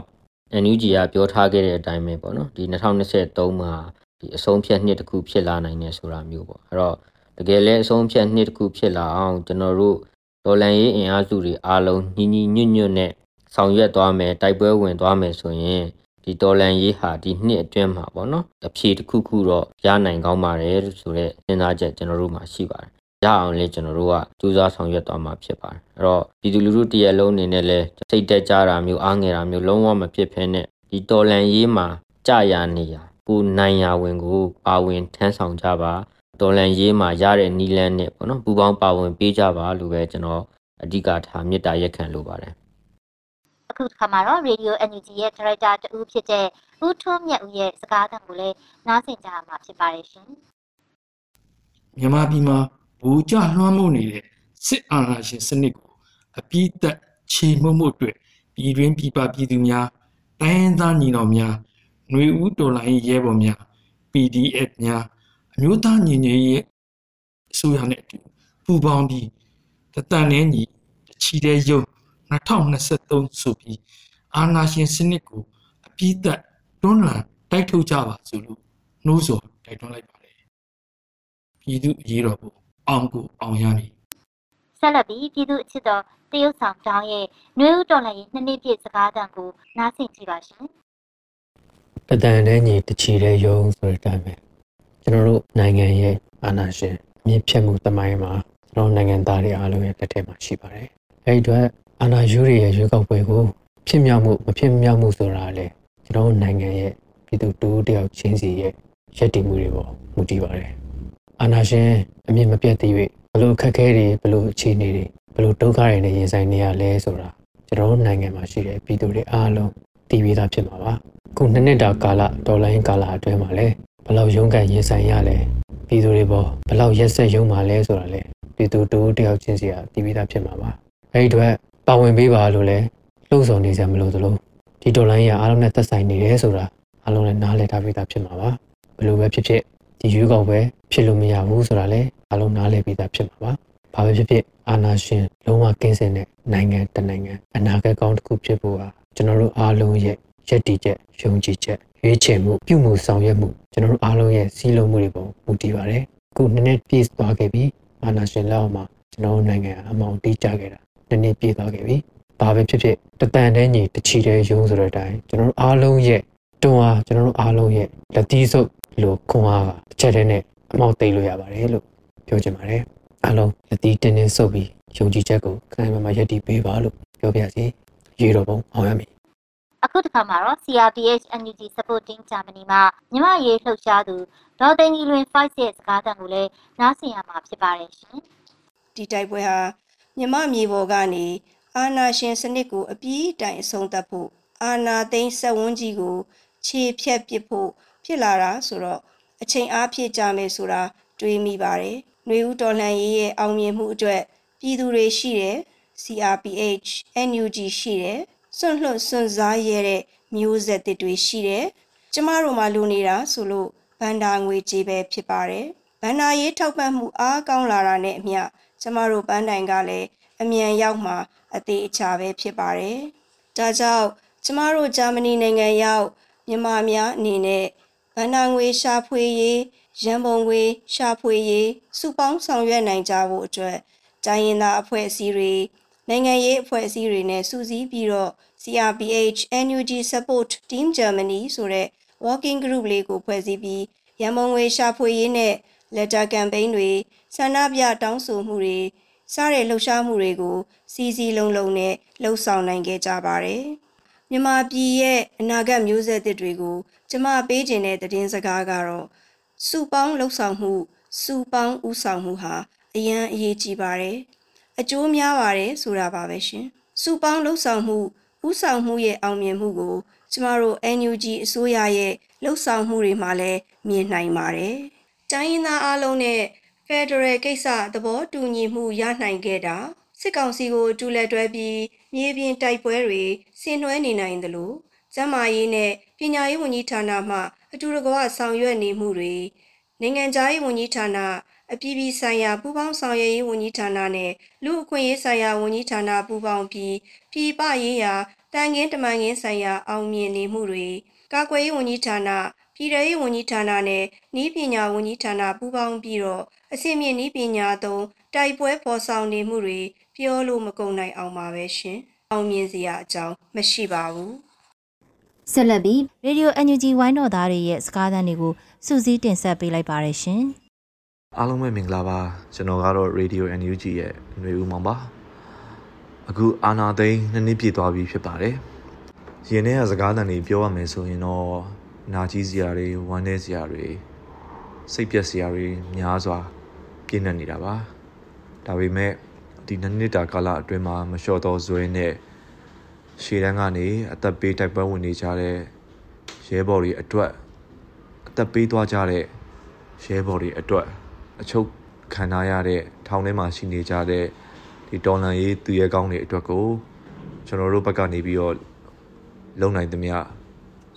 NUG ကပြောထားခဲ့တဲ့အတိုင်းပဲပေါ့နော်ဒီ2023မှာဒီအဆုံးဖြတ်နှစ်တစ်ခုဖြစ်လာနိုင်တယ်ဆိုတာမျိုးပေါ့အဲ့တော့ တကယ်လဲအဆုံးဖြတ်နှစ်တစ်ခုဖြစ်လာအောင်ကျွန်တော်တို့ဒေါ်လန်ရေးအင်အားစုတွေအားလုံးညီညီညွတ်ညွတ်နဲ့ဆောင်ရွက်သွားမယ်တိုက်ပွဲဝင်သွားမယ်ဆိုရင်ဒီဒေါ်လန်ရေးဟာဒီနှစ်အတွင်းမှာပေါ့နော်အဖြေတစ်ခုခုတော့ရနိုင်ကောင်းပါတယ်ဆိုတော့စဉ်းစားချက်ကျွန်တော်တို့မှာရှိပါတယ်ရအောင်လေကျွန်တော်တို့ကစူးစမ်းဆောင်ရွက်သွားမှာဖြစ်ပါတယ်အဲ့တော့ပြည်သူလူထုတရက်လုံးအနေနဲ့လဲစိတ်တက်ကြတာမျိုးအားငယ်တာမျိုးလုံးဝမဖြစ်ဖ ೇನೆ ဒီတော်လန်ရေးမှာကြာရနေရကိုနိုင်ရဝင်ကိုပါဝင်ထမ်းဆောင်ကြပါ တော်လန်ရေးမှာရတဲ့နီလန်းနဲ့ပေါ့နော်ပူပေါင်းပါဝင်ပေးကြပါလို့ပဲကျွန်တော်အဓိကထားမေတ္တာရက်ခံလိုပါတယ်အခုတစ်ခါမှာတော့ Radio NUG ရဲ့ Director တူဖြစ်တဲ့ဦးထွန်းမြတ်ဦးရဲ့စကားသံကိုလည်းနားဆင်ကြရမှာဖြစ်ပါတယ်ရှင်မြန်မာပြည်မှာဘူကြလွှမ်းမိုးနေတဲ့စစ်အာဏာရှင်စနစ်ကိုအပြည့်သက်ခြေမှုမှုအတွက်ပြည်တွင်းပြည်ပပြည်သူများတိုင်းရင်းသားညီတော်များຫນွေဦးတော်လိုင်းရဲဘော်များ PDF များ အမျိုးသားညီညွတ်ရေးအစိုးရနဲ့အတူပူးပေါင်းပြီးတတန်နဲ့ညီတချီတဲ့ရုံ2023ဆိုပြီးအာဏာရှင်စနစ်ကိုအပြည့်သက်တွန်းလှန်တိုက်ထုတ်ကြပါစို့လို့နှိုးဆော်တိုက်တွန်းလိုက်ပါတယ်ပြည်သူအရေးတော်ပုံအောင်ကိုအောင်ရမည်ဆက်လက်ပြီးပြည်သူအချစ်တော်တရုတ်ဆောင်တောင်းရဲ့နှွေဦးတော်လှန်ရေးနှစ်နှစ်ပြည့်စကားသံကိုနားဆင်ကြည့်ပါရှင်တတန်နဲ့ညီတချီတဲ့ယုံဆိုတဲ့အတိုင်းပဲ ကျွန်တော်တို့နိုင်ငံရဲ့အာဏာရှင်အမြင့်ဖြတ်မှုတမိုင်းမှာကျွန်တော်နိုင်ငံသားတွေအားလုံးရဲ့လက်ထဲမှာရှိပါတယ်အဲဒီအတွက်အာဏာယူရီရဲ့ရွေးကောက်ပွဲကိုဖြစ်မြောက်မှုမဖြစ်မြောက်မှုဆိုတာလေကျွန်တော်နိုင်ငံရဲ့ပြည်သူတူတယောက်ချင်းစီရဲ့ရည်တည်မှုတွေပေါ်မူတည်ပါတယ်အာဏာရှင်အမြင့်မပြတ်သေး၍ဘလို့အခက်အခဲတွေဘလို့အခြေအနေတွေဘလို့ဒုက္ခတွေနဲ့ရင်ဆိုင်နေရလဲဆိုတာကျွန်တော်နိုင်ငံမှာရှိတဲ့ပြည်သူတွေအားလုံးသိပြီးသားဖြစ်မှာပါခုနှစ်နှစ်တာကာလဒေါ်လာရင်းကာလအတွင်းမှာလည်း ဘလောက်ရုန်းကန်ရင်ဆိုင်ရလဲပြည်သူတွေပေါ်ဘလောက်ရက်ဆက်ရုံမှာလဲဆိုတာလေပြည်သူတူတယောက်ချင်းစီကသိပြီးသားဖြစ်မှာပါအဲဒီအတွက်ပါဝင်ပေးပါလို့လည်းလှုံ့ဆော်နေစရာမလိုသလိုဒီဒေါ်လာရင်းအားလုံးနဲ့သက်ဆိုင်နေတယ်ဆိုတာအားလုံးလည်းနားလည်ထားပြီးသားဖြစ်မှာပါဘယ်လိုပဲဖြစ်ဖြစ်ဒီရွေးကောက်ပွဲဖြစ်လို့မရဘူးဆိုတာလည်းအားလုံးနားလည်ပြီးသားဖြစ်မှာပါဘာပဲဖြစ်ဖြစ်အာဏာရှင်လုံးဝကင်းစင်တဲ့နိုင်ငံတနိုင်ငံအနာဂတ်ကောင်းတစ်ခုဖြစ်ဖို့ဟာကျွန်တော်တို့အားလုံးရဲ့ရည်တည်ချက်ယုံကြည်ချက် ရွေးချယ်မှုပြုမှုဆောင်ရွက်မှုကျွန်တော်တို့အားလုံးရဲ့စီးလုံးမှုတွေပေါ်မူတည်ပါတယ်အခုနှစ်နှစ်ပြည့်သွားခဲ့ပြီအာဏာရှင်လက်အောက်မှာကျွန်တော်တို့နိုင်ငံအမောင်တီးကြခဲ့တာနှစ်နှစ်ပြည့်သွားခဲ့ပြီဘာပဲဖြစ်ဖြစ်တတန်တဲ့ညီတချီတဲ့ယုံဆိုတဲ့အတိုင်းကျွန်တော်တို့အားလုံးရဲ့တွန်းအားကျွန်တော်တို့အားလုံးရဲ့လက်သီးဆုပ်လို့ခွန်အားကတစ်ချက်တည်းနဲ့အမောက်သိမ်းလို့ရပါတယ်လို့ပြောချင်ပါတယ်အားလုံးလက်သီးတင်းတင်းဆုပ်ပြီးယုံကြည်ချက်ကိုခိုင်မာမာယက်တည်ပေးပါလို့ပြောပြစီရေတော်ပုံအောင်ရမည် အခုတစ်ခါမှာတော့ CRPH NUG Supporting Germany မှာမြမရေးလှုပ်ရှားသူဒေါ်သိန်းကြီးလွင် Fight ရဲ့စကားသံကိုလည်းနားဆင်ရမှာဖြစ်ပါတယ်ရှင်ဒီတိုက်ပွဲဟာမြမမြေပေါ်ကနေအာနာရှင်စနစ်ကိုအပြည့်တိုင်အဆုံးသတ်ဖို့အာနာသိန်းဆက်ဝန်းကြီးကိုခြေဖြတ်ပစ်ဖို့ဖြစ်လာတာဆိုတော့အချိန်အားဖြည့်ကြမယ်ဆိုတာတွေးမိပါတယ်။ຫນွေဦးတော်လှန်ရေးရဲ့အောင်မြင်မှုအတွက်ပြည်သူတွေရှိတယ် CRPH NUG ရှိတယ် စွန့်လွတ်စွန့်စားရတဲ့မျိုးဆက်တစ်တွေရှိတယ်။ကျမတို့မှလူနေတာဆိုလို့ဗန္ဒာငွေကြေးပဲဖြစ်ပါတယ်။ဗန္ဒာရေးထောက်ပံ့မှုအားကောင်းလာတာနဲ့အမျှကျမတို့ပန်းတိုင်ကလည်းအမြန်ရောက်မှအသေးအချာပဲဖြစ်ပါတယ်။ဒါကြောင့်ကျမတို့ဂျာမနီနိုင်ငံရောက်မြန်မာများအနေနဲ့ဗန္ဒာငွေရှာဖွေရေးရန်ပုံငွေရှာဖွေရေးစုပေါင်းဆောင်ရွက်နိုင်ကြဖို့အတွက်တိုင်းရင်းသားအဖွဲ့အစည်းတွေ နိုင်ငံရေးအဖွဲ့အစည်းတွေနဲ့စူးစီးပြီးတော့ CRPH NUG Support Team Germany ဆိုတဲ့ working group လေးကိုဖွဲ့စည်းပြီးရန်မုံငွေရှာဖွေရေးနဲ့ letter campaign တွေဆန္ဒပြတောင်းဆိုမှုတွေစတဲ့လှုပ်ရှားမှုတွေကိုစီစီလုံးလုံးနဲ့လှုပ်ဆောင်နိုင်ခဲ့ကြပါတယ်။မြန်မာပြည်ရဲ့အနာဂတ်မျိုးဆက်သစ်တွေကိုကျမပေးခြင်းတဲ့သတင်းစကားကတော့စုပေါင်းလှုပ်ဆောင်မှုစုပေါင်းဥဆောင်မှုဟာအရန်အရေးကြီးပါတယ်။ အကျိုးများပါတယ်ဆိုတာပါပဲရှင်။စုပေါင်းလှုပ်ဆောင်မှုဥဆောင်မှုရဲ့အောင်မြင်မှုကိုကျမတို့ NUG အစိုးရရဲ့လှုပ်ဆောင်မှုတွေမှာလည်းမြင်နိုင်ပါတယ်။တိုင်းရင်းသားအလုံးနဲ့ဖက်ဒရယ်ကိစ္စသဘောတူညီမှုရနိုင်ခဲ့တာစစ်ကောင်စီကိုတူလက်တွဲပြီးမြေပြင်တိုက်ပွဲတွေဆင်နွှဲနေနိုင်သလိုကျန်းမာရေးနဲ့ပညာရေးဝန်ကြီးဌာနမှအတူတကွဆောင်ရွက်နေမှုတွေနိုင်ငံခြားရေးဝန်ကြီးဌာန အပြည်ပြည်ဆိုင်ရာပူးပေါင်းဆောင်ရွက်ရေးဝန်ကြီးဌာနနဲ့လူအခွင့်ရေးဆိုင်ရာဝန်ကြီးဌာနပူးပေါင်းပြီးပြည်ပရေးရာတန်ငင်းတမန်ငင်းဆိုင်ရာအောင်မြင်နေမှုတွေကာကွယ်ရေးဝန်ကြီးဌာနပြည်ထရေးဝန်ကြီးဌာနနဲ့ဤပညာဝန်ကြီးဌာနပူးပေါင်းပြီးတော့အစီအမြင့်ဤပညာသုံးတိုက်ပွဲပေါ်ဆောင်နေမှုတွေပြောလို့မကုန်နိုင်အောင်ပါပဲရှင်။အောင်မြင်စရာအကြောင်းမရှိပါဘူး။ဆက်လက်ပြီး Radio NUG ဝိုင်းတော်သားတွေရဲ့စကားသံတွေကိုစူးစီးတင်ဆက်ပေးလိုက်ပါရရှင်။ အားလုံးပဲမင်္ဂလာပါကျွန်တော်ကတော့ Radio NUG ရဲ့ຫນွေဦးမောင်ပါ။အခုအာနာသိန်းနှစ်နှစ်ပြည့်သွားပြီဖြစ်ပါတယ်။ရင်ထဲကစကားသံတွေပြောရမယ်ဆိုရင်တော့နာကြီးစရာတွေဝမ်းနည်းစရာတွေစိတ်ပြက်စရာတွေများစွာပြည့်နေနေတာပါဒါပေမဲ့ဒီနှစ်နှစ်တာကာလအတွင်းမှာမလျှော့တော့ဇွဲနဲ့ရှေ့တန်းကနေအသက်ပေးတိုက်ပွဲဝင်နေကြတဲ့ရဲဘော်တွေအတွက်အသက်ပေးသွားကြတဲ့ရဲဘော်တွေအတွက် အချုပ်ခံထားရတဲ့ထောင်ထဲမှာရှိနေကြတဲ့ဒီတော်လန်ရေးသူရဲကောင်းတွေအတွက်ကိုကျွန်တော်တို့ဘက်ကနေပြီးတော့လုံနိုင်သမျှ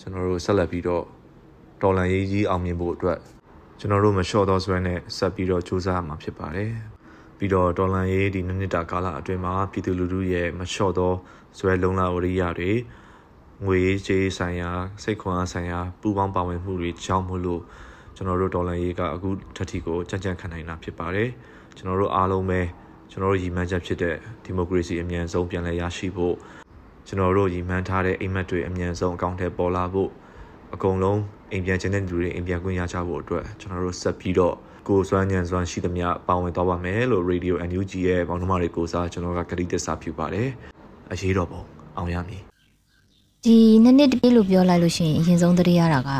ကျွန်တော်တို့ဆက်လက်ပြီးတော့တော်လန်ရေးကြီးအောင်မြင်ဖို့အတွက်ကျွန်တော်တို့မလျှော့တော့စွဲနဲ့ဆက်ပြီးတော့စူးစမ်းမှာဖြစ်ပါတယ်ပြီးတော့ဒေါ်လာရေးဒီနှစ်နှစ်တာကာလအတွင်းမှာပြည်သူလူထုရဲ့မလျှော့တော့ဇွဲလုံလာဝရိယတွေငွေရေးကြေးဆိုင်ရာစိတ်ခွန်အားဆိုင်ရာပူးပေါင်းပါဝင်မှုတွေကြောင့်မို့လို့ ကျွန်တော်တို့ဒေါ်လာရေးကအခုထက်ထီကိုကြံ့ကြံ့ခံနိုင်တာဖြစ်ပါတယ်ကျွန်တော်တို့အားလုံးပဲကျွန်တော်တို့ရည်မှန်းချက်ဖြစ်တဲ့ဒီမိုကရေစီအမြန်ဆုံးပြန်လည်ရရှိဖို့ကျွန်တော်တို့ရည်မှန်းထားတဲ့အိမ်မက်တွေအမြန်ဆုံးအကောင့်ထဲပေါ်လာဖို့အကုန်လုံးအိမ်ပြန်ခြင်းတဲ့လူတွေအိမ်ပြန်ခွင့်ရကြဖို့အတွက်ကျွန်တော်တို့ဆက်ပြီးတော့ကိုစွမ်းညံစွမ်းရှိသမျှပါဝင်သွားပါမယ်လို့ Radio NUG ရဲ့ပေါင်းနှမတွေကိုစားကျွန်တော်ကကတိသစ္စာပြုပါတယ်အရေးတော်ပုံအောင်ရမည် ဒီနှစ်နှစ်တပြည့်လို့ပြောလိုက်လို့ရှိရင်အရင်ဆုံးတတိယတာက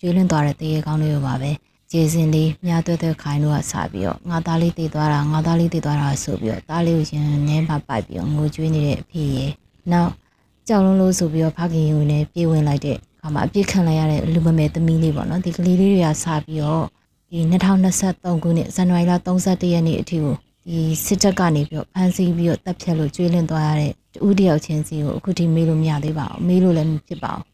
ကျွေးလွင့်သွားတဲ့တရေကောင်းလေးရောပါပဲကျေစင်လေးမြားသွဲသွဲခိုင်းလို့ကစပြီးတော့ငါသားလေးတည်သွားတာငါသားလေးတည်သွားတာဆိုပြီးတော့သားလေးကိုရင်နင်းပါပိုက်ပြီးတော့ငိုကြွေးနေတဲ့အဖေရေနောက်ကြောက်လုံးလို့ဆိုပြီးတော့ဖခင်ဝင်နေပြေးဝင်လိုက်တဲ့အခါမှာအပြစ်ခံလိုက်ရတဲ့လူမမယ်သမီးလေးပေါ့နော်ဒီကလေးလေးတွေကစပြီးတော့ဒီ2023ခုနှစ်ဇန်နဝါရီလ31ရက်နေ့အထိကို ဒီစစ်တပ်ကနေပြီးတော့ဖမ်းဆီးပြီးတော့တပ်ဖြတ်လို့ကျွေးလင့်သွားရတဲ့တူတယောက်ချင်းစီကိုအခုထိမေးလို့မရသေးပါဘူးမေးလို့လည်းမဖြစ်ပါဘူး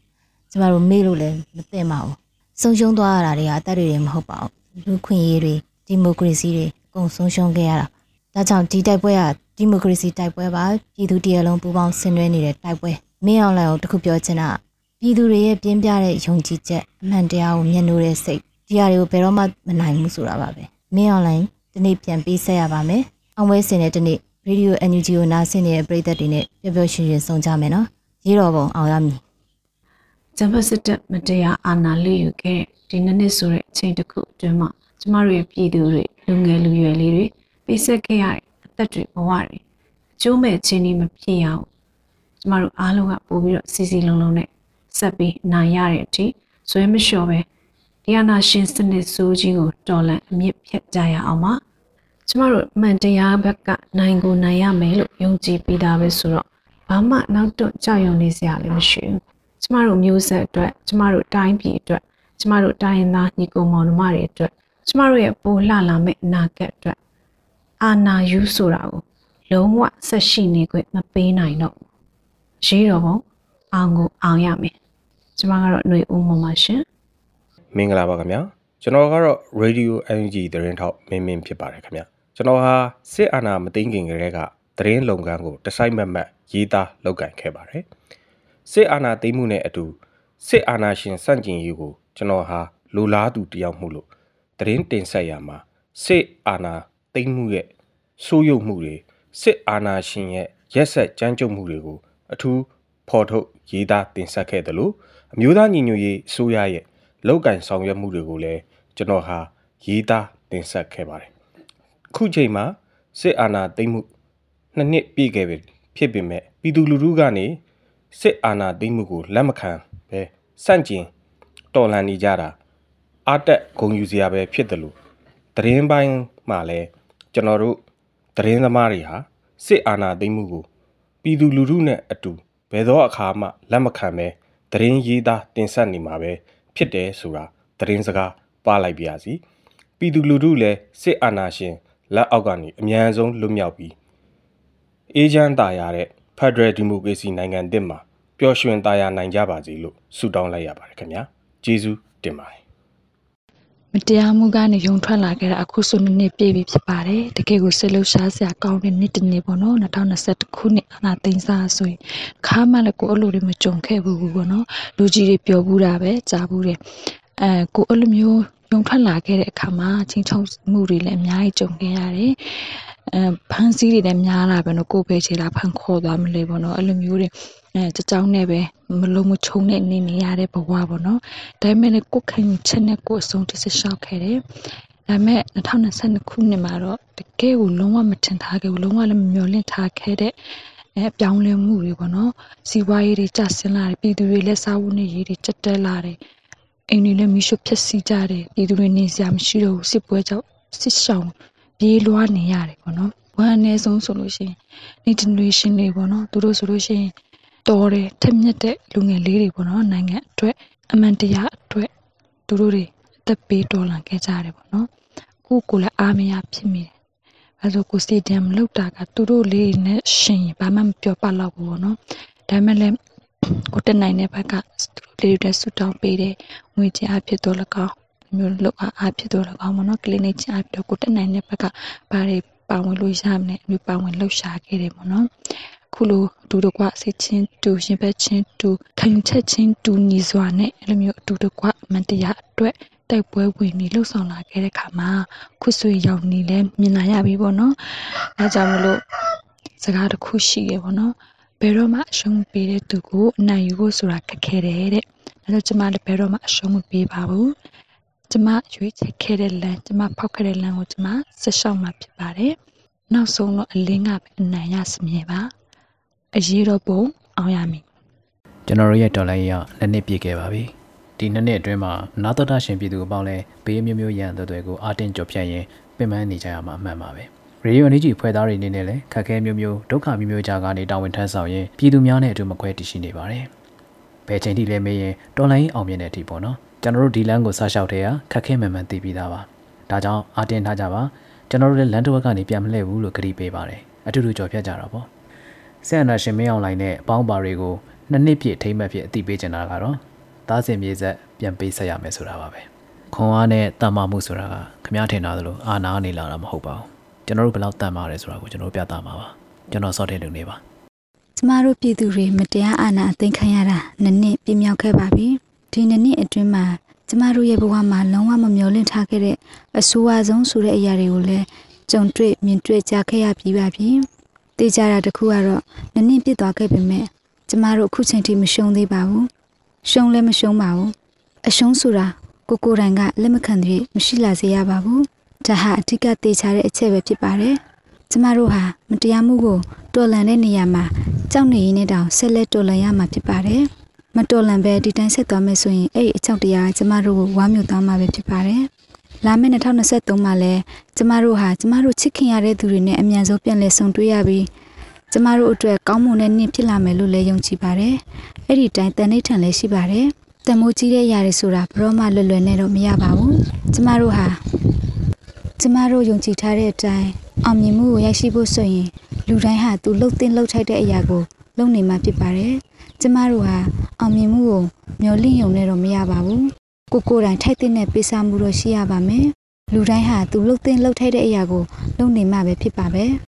ကျမတို့မေးလို့လည်းမသိပါဘူးဆုံးရှုံးသွားရတာတွေကအသက်တွေမဟုတ်ပါဘူးလူခွင့်ရေးတွေဒီမိုကရေစီတွေအကုန်ဆုံးရှုံးခဲ့ရတာဒါကြောင့်ဒီတိုက်ပွဲကဒီမိုကရေစီတိုက်ပွဲပါပြည်သူတရလုံးပူးပေါင်းဆင်နွှဲနေတဲ့တိုက်ပွဲမင်းအောင်လှိုင်ကိုတခုပြောချင်တာပြည်သူတွေရဲ့ပြင်းပြတဲ့ယုံကြည်ချက်အမှန်တရားကိုမျက်နှိုးတဲ့စိတ်ဒီဟာတွေကိုဘယ်တော့မှမနိုင်ဘူးဆိုတာပါပဲမင်းအွန်လိုင်း ဒီနေ့ပြန်ပေးဆက်ရပါမယ်အောင်ပွဲစင်တဲ့ဒီနေ့ရေဒီယို NUG ကိုနားဆင်နေတဲ့ပရိသတ်တွေနဲ့ပျော်ပျော်ရွှင်ရွှင်ဆုံကြမယ်နော်ရေးတော်ပုံအောင်ရမည်ဂျမ်ဘတ်စစ်တပ်မတရားအာဏာလွှယူခဲ့ဒီနှစ်နှစ်ဆိုတဲ့အချိန်တစ်ခုအတွင်းမှာကျမတို့ရဲ့ပြည်သူတွေလူငယ်လူရွယ်လေးတွေပေးဆက်ခဲ့ရတဲ့အသက်တွေဘဝတွေအကျိုးမဲ့ခြင်းတွေမဖြစ်ရအောင်ကျမတို့အားလုံးကပို့ပြီးတော့စီစီလုံးလုံးနဲ့ဆက်ပြီးနိုင်ရတဲ့အထိဇွဲမလျှော့ပဲ တရားနာရှင်စနစ်ဆိုးကြီးကိုတော်လန်အမြင့်ဖြတ်ကြရအောင်ပါကျမတို့မှန်တရားဘက်ကနိုင်ကိုနိုင်ရမယ်လို့ယုံကြည်ပြီးသားပဲဆိုတော့ဘာမှနောက်တွန့်ကြောက်ရွံ့နေစရာလည်းမရှိဘူးကျမတို့မျိုးဆက်အတွက်ကျမတို့တိုင်းပြည်အတွက်ကျမတို့တိုင်းရင်းသားညီကိုမောင်နှမတွေအတွက်ကျမတို့ရဲ့ပိုလှလာမယ့်အနာဂတ်အတွက်အာနာယူဆိုတာကိုလုံးဝဆက်ရှိနေခွင့်မပေးနိုင်တော့ရေးတော်ပုံအောင်ကိုအောင်ရမယ်ကျမကတော့ຫນွေဦးမမရှင် မင်္ဂလာပါခင်ဗျာကျွန်တော်ကတော့ Radio Energy သတင်းထောက်မင်းမင်းဖြစ်ပါတယ်ခင်ဗျာကျွန်တော်ဟာစစ်အာဏာမသိမ်းခင်ကတည်းကသတင်းလုပ်ငန်းကိုတစိုက်မတ်မတ်ရေးသားလုပ်ကင်ခဲ့ပါတယ်စစ်အာဏာသိမ်းမှုနဲ့အတူစစ်အာဏာရှင်စန့်ကျင်ရေးကိုကျွန်တော်ဟာလူလားသူတယောက်မှုလို့သတင်းတင်ဆက်ရမှာစစ်အာဏာသိမ်းမှုရဲ့ဆိုးရုပ်မှုတွေစစ်အာဏာရှင်ရဲ့ရက်ဆက်ကြမ်းကြုတ်မှုတွေကိုအထူးဖော်ထုတ်ရေးသားတင်ဆက်ခဲ့တယ်လို့အမျိုးသားညီညွတ်ရေးအစိုးရရဲ့ လောက်ကင်ဆောင်ရွက်မှုတွေကိုလည်းကျွန်တော်ဟာရေးသားတင်ဆက်ခဲ့ပါတယ်ခုချိန်မှာစစ်အာဏာသိမ်းမှုနှစ်နှစ်ပြည့်ခဲ့ပြီဖြစ်ပေမဲ့ပြည်သူလူထုကနေစစ်အာဏာသိမ်းမှုကိုလက်မခံပဲစန့်ကျင်တော်လှန်နေကြတာအတက်ဂုံယူစရာပဲဖြစ်တယ်လို့သတင်းပိုင်းမှာလည်းကျွန်တော်တို့သတင်းသမားတွေဟာစစ်အာဏာသိမ်းမှုကိုပြည်သူလူထုနဲ့အတူဘယ်သောအခါမှလက်မခံပဲသတင်းရေးသားတင်ဆက်နေမှာပဲ ဖြစ်တယ်ဆိုတာသတင်းစကားပါလိုက်ပါစီပြည်သူလူထုလည်းစစ်အာဏာရှင်လက်အောက်ကနေအမြန်ဆုံးလွတ်မြောက်ပြီးအေဂျင့်တာရတဲ့ Federal Democracy နိုင်ငံသစ်မှာပျော်ရွှင်တာယာနိုင်ကြပါစေလို့ဆုတောင်းလိုက်ရပါတယ်ခင်ဗျာကျေးဇူးတင်ပါတယ် မတရားမှုကနေယုံထွက်လာခဲ့တာအခုဆိုနှစ်နှစ်ပြည့်ပြီဖြစ်ပါတယ်တကယ်ကိုစိတ်လှုပ်ရှားစရာကောင်းတဲ့နှစ်တစ်နှစ်ပေါ့နော်2021ခုနှစ်အနာသိန်းစားဆိုရင်ခါမှလည်းကိုအဲ့လိုတွေမကြုံခဲ့ဘူးပေါ့နော်လူကြီးတွေပြောဘူးတာပဲကြားဘူးတယ်အဲကိုအဲ့လိုမျိုးယုံထွက်လာခဲ့တဲ့အခါမှာချင်းချုံမှုတွေလည်းအများကြီးကြုံခဲ့ရတယ် အဲဖန်စီးတွေလည်းများလာပဲနော်ကိုပဲချေလာဖန်ခေါ်သွားမလဲပေါ့နော်အဲ့လိုမျိုးတွေအဲကြကြောင်းနဲ့ပဲမလုံးမချုံနဲ့နေနေရတဲ့ဘဝပေါ့နော်ဒါပေမဲ့လည်းကိုခင်ချက်နဲ့ကိုအဆုံးတစလျှောက်ခဲ့တယ်ဒါပေမဲ့2022ခုနှစ်မှာတော့တကယ်ကိုလုံးဝမထင်ထားခဲ့ဘူးလုံးဝလည်းမမျှော်လင့်ထားခဲ့တဲ့အဲပြောင်းလဲမှုတွေပေါ့နော်စီးပွားရေးတွေကျဆင်းလာတယ်ပြည်သူတွေလက်စားဝတ်နေရေးတွေကျတက်လာတယ်အိမ်တွေလည်းမီးရှို့ဖျက်ဆီးကြတယ်ပြည်သူတွေနေစရာမရှိတော့ဘူးစစ်ပွဲကြောင့်စစ်ရှောင် ပြေးလွှားနေရတယ်ပေါ့နော်ဝမ်းအနည်းဆုံးဆိုလို့ရှိရင် new generation တွေပေါ့နော်သူတို့ဆိုလို့ရှိရင်တော်တယ်ထက်မြက်တဲ့လူငယ်လေးတွေပေါ့နော်နိုင်ငံအတွက်အမှန်တရားအတွက်သူတို့တွေအသက်ပေးတော်လှန်ခဲ့ကြရတယ်ပေါ့နော်အခုကိုလည်းအားမရဖြစ်မိတယ်အဲဆိုကိုစီတမ်လောက်တာကသူတို့လေးနဲ့ရှင်ဘာမှမပြောပါတော့ဘူးပေါ့နော်ဒါပေမဲ့လည်းကိုတက်နိုင်တဲ့ဘက်ကသူတို့လေးတွေဆူတောင်းပေးတယ်ငွေကြေးအဖြစ်တော့လကောက် မျိုးလောက်အားဖြစ်တော့လကောက်ပေါ့နော်ကလင်းနေချအဖြစ်တော့ကိုတက်နိုင်တဲ့ဘက်ကဘာတွေပါဝင်လို့ရမလဲအမျိုးပါဝင်လှုပ်ရှားခဲ့တယ်ပေါ့နော်ခုလိုအတူတကွစိတ်ချင်းတူရှင်ဘက်ချင်းတူခံယူချက်ချင်းတူညီစွာနဲ့အဲ့လိုမျိုးအတူတကွအမှန်တရားအတွက်တိုက်ပွဲဝင်ပြီးလှုပ်ဆောင်လာခဲ့တဲ့ခါမှာခုဆွေရောက်နေလဲမြင်လာရပြီပေါ့နော်အဲကြောင့်မလို့စကားတစ်ခုရှိရပေါ့နော်ဘယ်တော့မှအရှုံးပေးတဲ့သူကိုအနိုင်ယူဖို့ဆိုတာခက်ခဲတယ်တဲ့ဒါကြောင့်ကျမလည်းဘယ်တော့မှအရှုံးမပေးပါဘူး ကျမရွေးချယ်ခဲ့တဲ့လမ်းကျမဖောက်ခဲ့တဲ့လမ်းကိုကျမဆက်ရှောက်မှာဖြစ်ပါတယ်နောက်ဆုံးတော့အလင်းကပဲအနိုင်ရစမြဲပါအရေးတော့ပုံအောင်ရမည်ကျွန်တော်တို့ရဲ့တော်လိုင်းရနှစ်နှစ်ပြည့်ခဲ့ပါပြီဒီနှစ်နှစ်အတွင်းမှာနာတော်တာရှင်ပြည်သူအပေါင်းလဲဘေးမျိုးမျိုးရန်တဲ့တွေကိုအာတင်ကြော်ဖြတ်ရင်ပင်ပန်းနေကြရမှာအမှန်ပါပဲရေဒီယိုအန်ဂျီဖွဲ့သားတွေအနေနဲ့လည်းခက်ခဲမျိုးမျိုးဒုက္ခမျိုးမျိုးကြားကနေတာဝန်ထမ်းဆောင်ရင်ပြည်သူများနဲ့အတူမခွဲတည်ရှိနေပါတယ်ဘယ်ချိန်ထိလဲမေးရင်တော်လိုင်းအောင်မြင်တဲ့အထိပေါ့နော် ကျွန်တော်တို့ဒီလမ်းကိုစားလျှောက်တဲ့ဟာခက်ခဲမှန်မှန်သိပြီးသားပါဒါကြောင့်အာတင်ထားကြပါကျွန်တော်တို့လည်းလမ်းတစ်ဝက်ကနေပြန်မလှည့်ဘူးလို့ကြေပေးပါတယ်အတူတူကြော်ဖြတ်ကြတော့ပေါ့ဆန်နာရှင်မင်းအောင်လိုင်းနဲ့အပေါင်းပါတွေကိုနှစ်နှစ်ပြည့်ထိမ့်မှတ်ဖြစ်အတိပေးချင်တာကတော့သားစင်မြေဆက်ပြန်ပေးဆက်ရမယ်ဆိုတာပါပဲခွန်အားနဲ့တန်မာမှုဆိုတာကခမည်းထင်တာသလိုအာနာနေလာတာမဟုတ်ပါဘူးကျွန်တော်တို့ဘယ်လောက်တန်မာတယ်ဆိုတာကိုကျွန်တော်ပြသမှာပါကျွန်တော်စောတဲ့လူနေပါကျမတို့ပြည်သူတွေမတရားအာဏာအသိမ်းခံရတာနှစ်နှစ်ပြည့်မြောက်ခဲ့ပါပြီ ဒီနှစ်နှစ်အတွင်းမှာကျမတို့ရဲ့ဘဝမှာလုံးဝမမျှော်လင့်ထားခဲ့တဲ့အဆိုးအဆုံးဆိုတဲ့အရာတွေကိုလည်းကြုံတွေ့မြင်တွေ့ကြားခဲ့ရပြီးပါပြီ။တေးကြတာတခုကတော့နနင့်ပြစ်သွားခဲ့ပေမဲ့ကျမတို့အခုချိန်ထိမရှုံးသေးပါဘူး။ရှုံးလည်းမရှုံးပါဘူး။အရှုံးဆိုတာကိုကိုတိုင်ကလက်မခံသေးမရှိလာစေရပါဘူး။ဒါဟာအထက်ကတေးချတဲ့အချက်ပဲဖြစ်ပါတယ်။ကျမတို့ဟာမတရားမှုကိုတော်လှန်တဲ့နေရာမှာကြောက်နေရင်းနဲ့တောင်ဆက်လက်တော်လှန်ရမှာဖြစ်ပါတယ်။ မတော်လန်ပဲဒီတိုင်းဆက်သွားမယ်ဆိုရင်အဲ့ဒီအချောက်တရားကျမတို့ကိုဝါမျိုးသွားမှာပဲဖြစ်ပါတယ်။လာမယ့်2023မှာလည်းကျမတို့ဟာကျမတို့ချစ်ခင်ရတဲ့သူတွေနဲ့အမြန်ဆုံးပြန်လည်ဆုံတွေ့ရပြီးကျမတို့အတွက်ကောင်းမွန်တဲ့နေ့ဖြစ်လာမယ်လို့လည်းယုံကြည်ပါတယ်။အဲ့ဒီတိုင်းတန်ဋိဌာန်လည်းရှိပါတယ်။တမိုးကြီးတဲ့ຢာတွေဆိုတာဘရောမှလွယ်လွယ်နဲ့တော့မရပါဘူး။ကျမတို့ဟာကျမတို့ယုံကြည်ထားတဲ့အတိုင်းအောင်မြင်မှုကိုရရှိဖို့ဆိုရင်လူတိုင်းဟာသူလှုပ်တင်လှုပ်ထိုက်တဲ့အရာကိုလုပ်နေမှဖြစ်ပါတယ်။ ကျမတို့ဟာအောင်မြင်မှုကိုမျှော်လင့်ရုံနဲ့တော့မရပါဘူးကိုကိုတိုင်ထိုက်တဲ့ပေးစားမှုတော့ရှိရပါမယ်လူတိုင်းဟာသူလှုပ်သိမ်းလှုပ်ထိုက်တဲ့အရာကိုလုပ်နေမှပဲဖြစ်ပါပဲ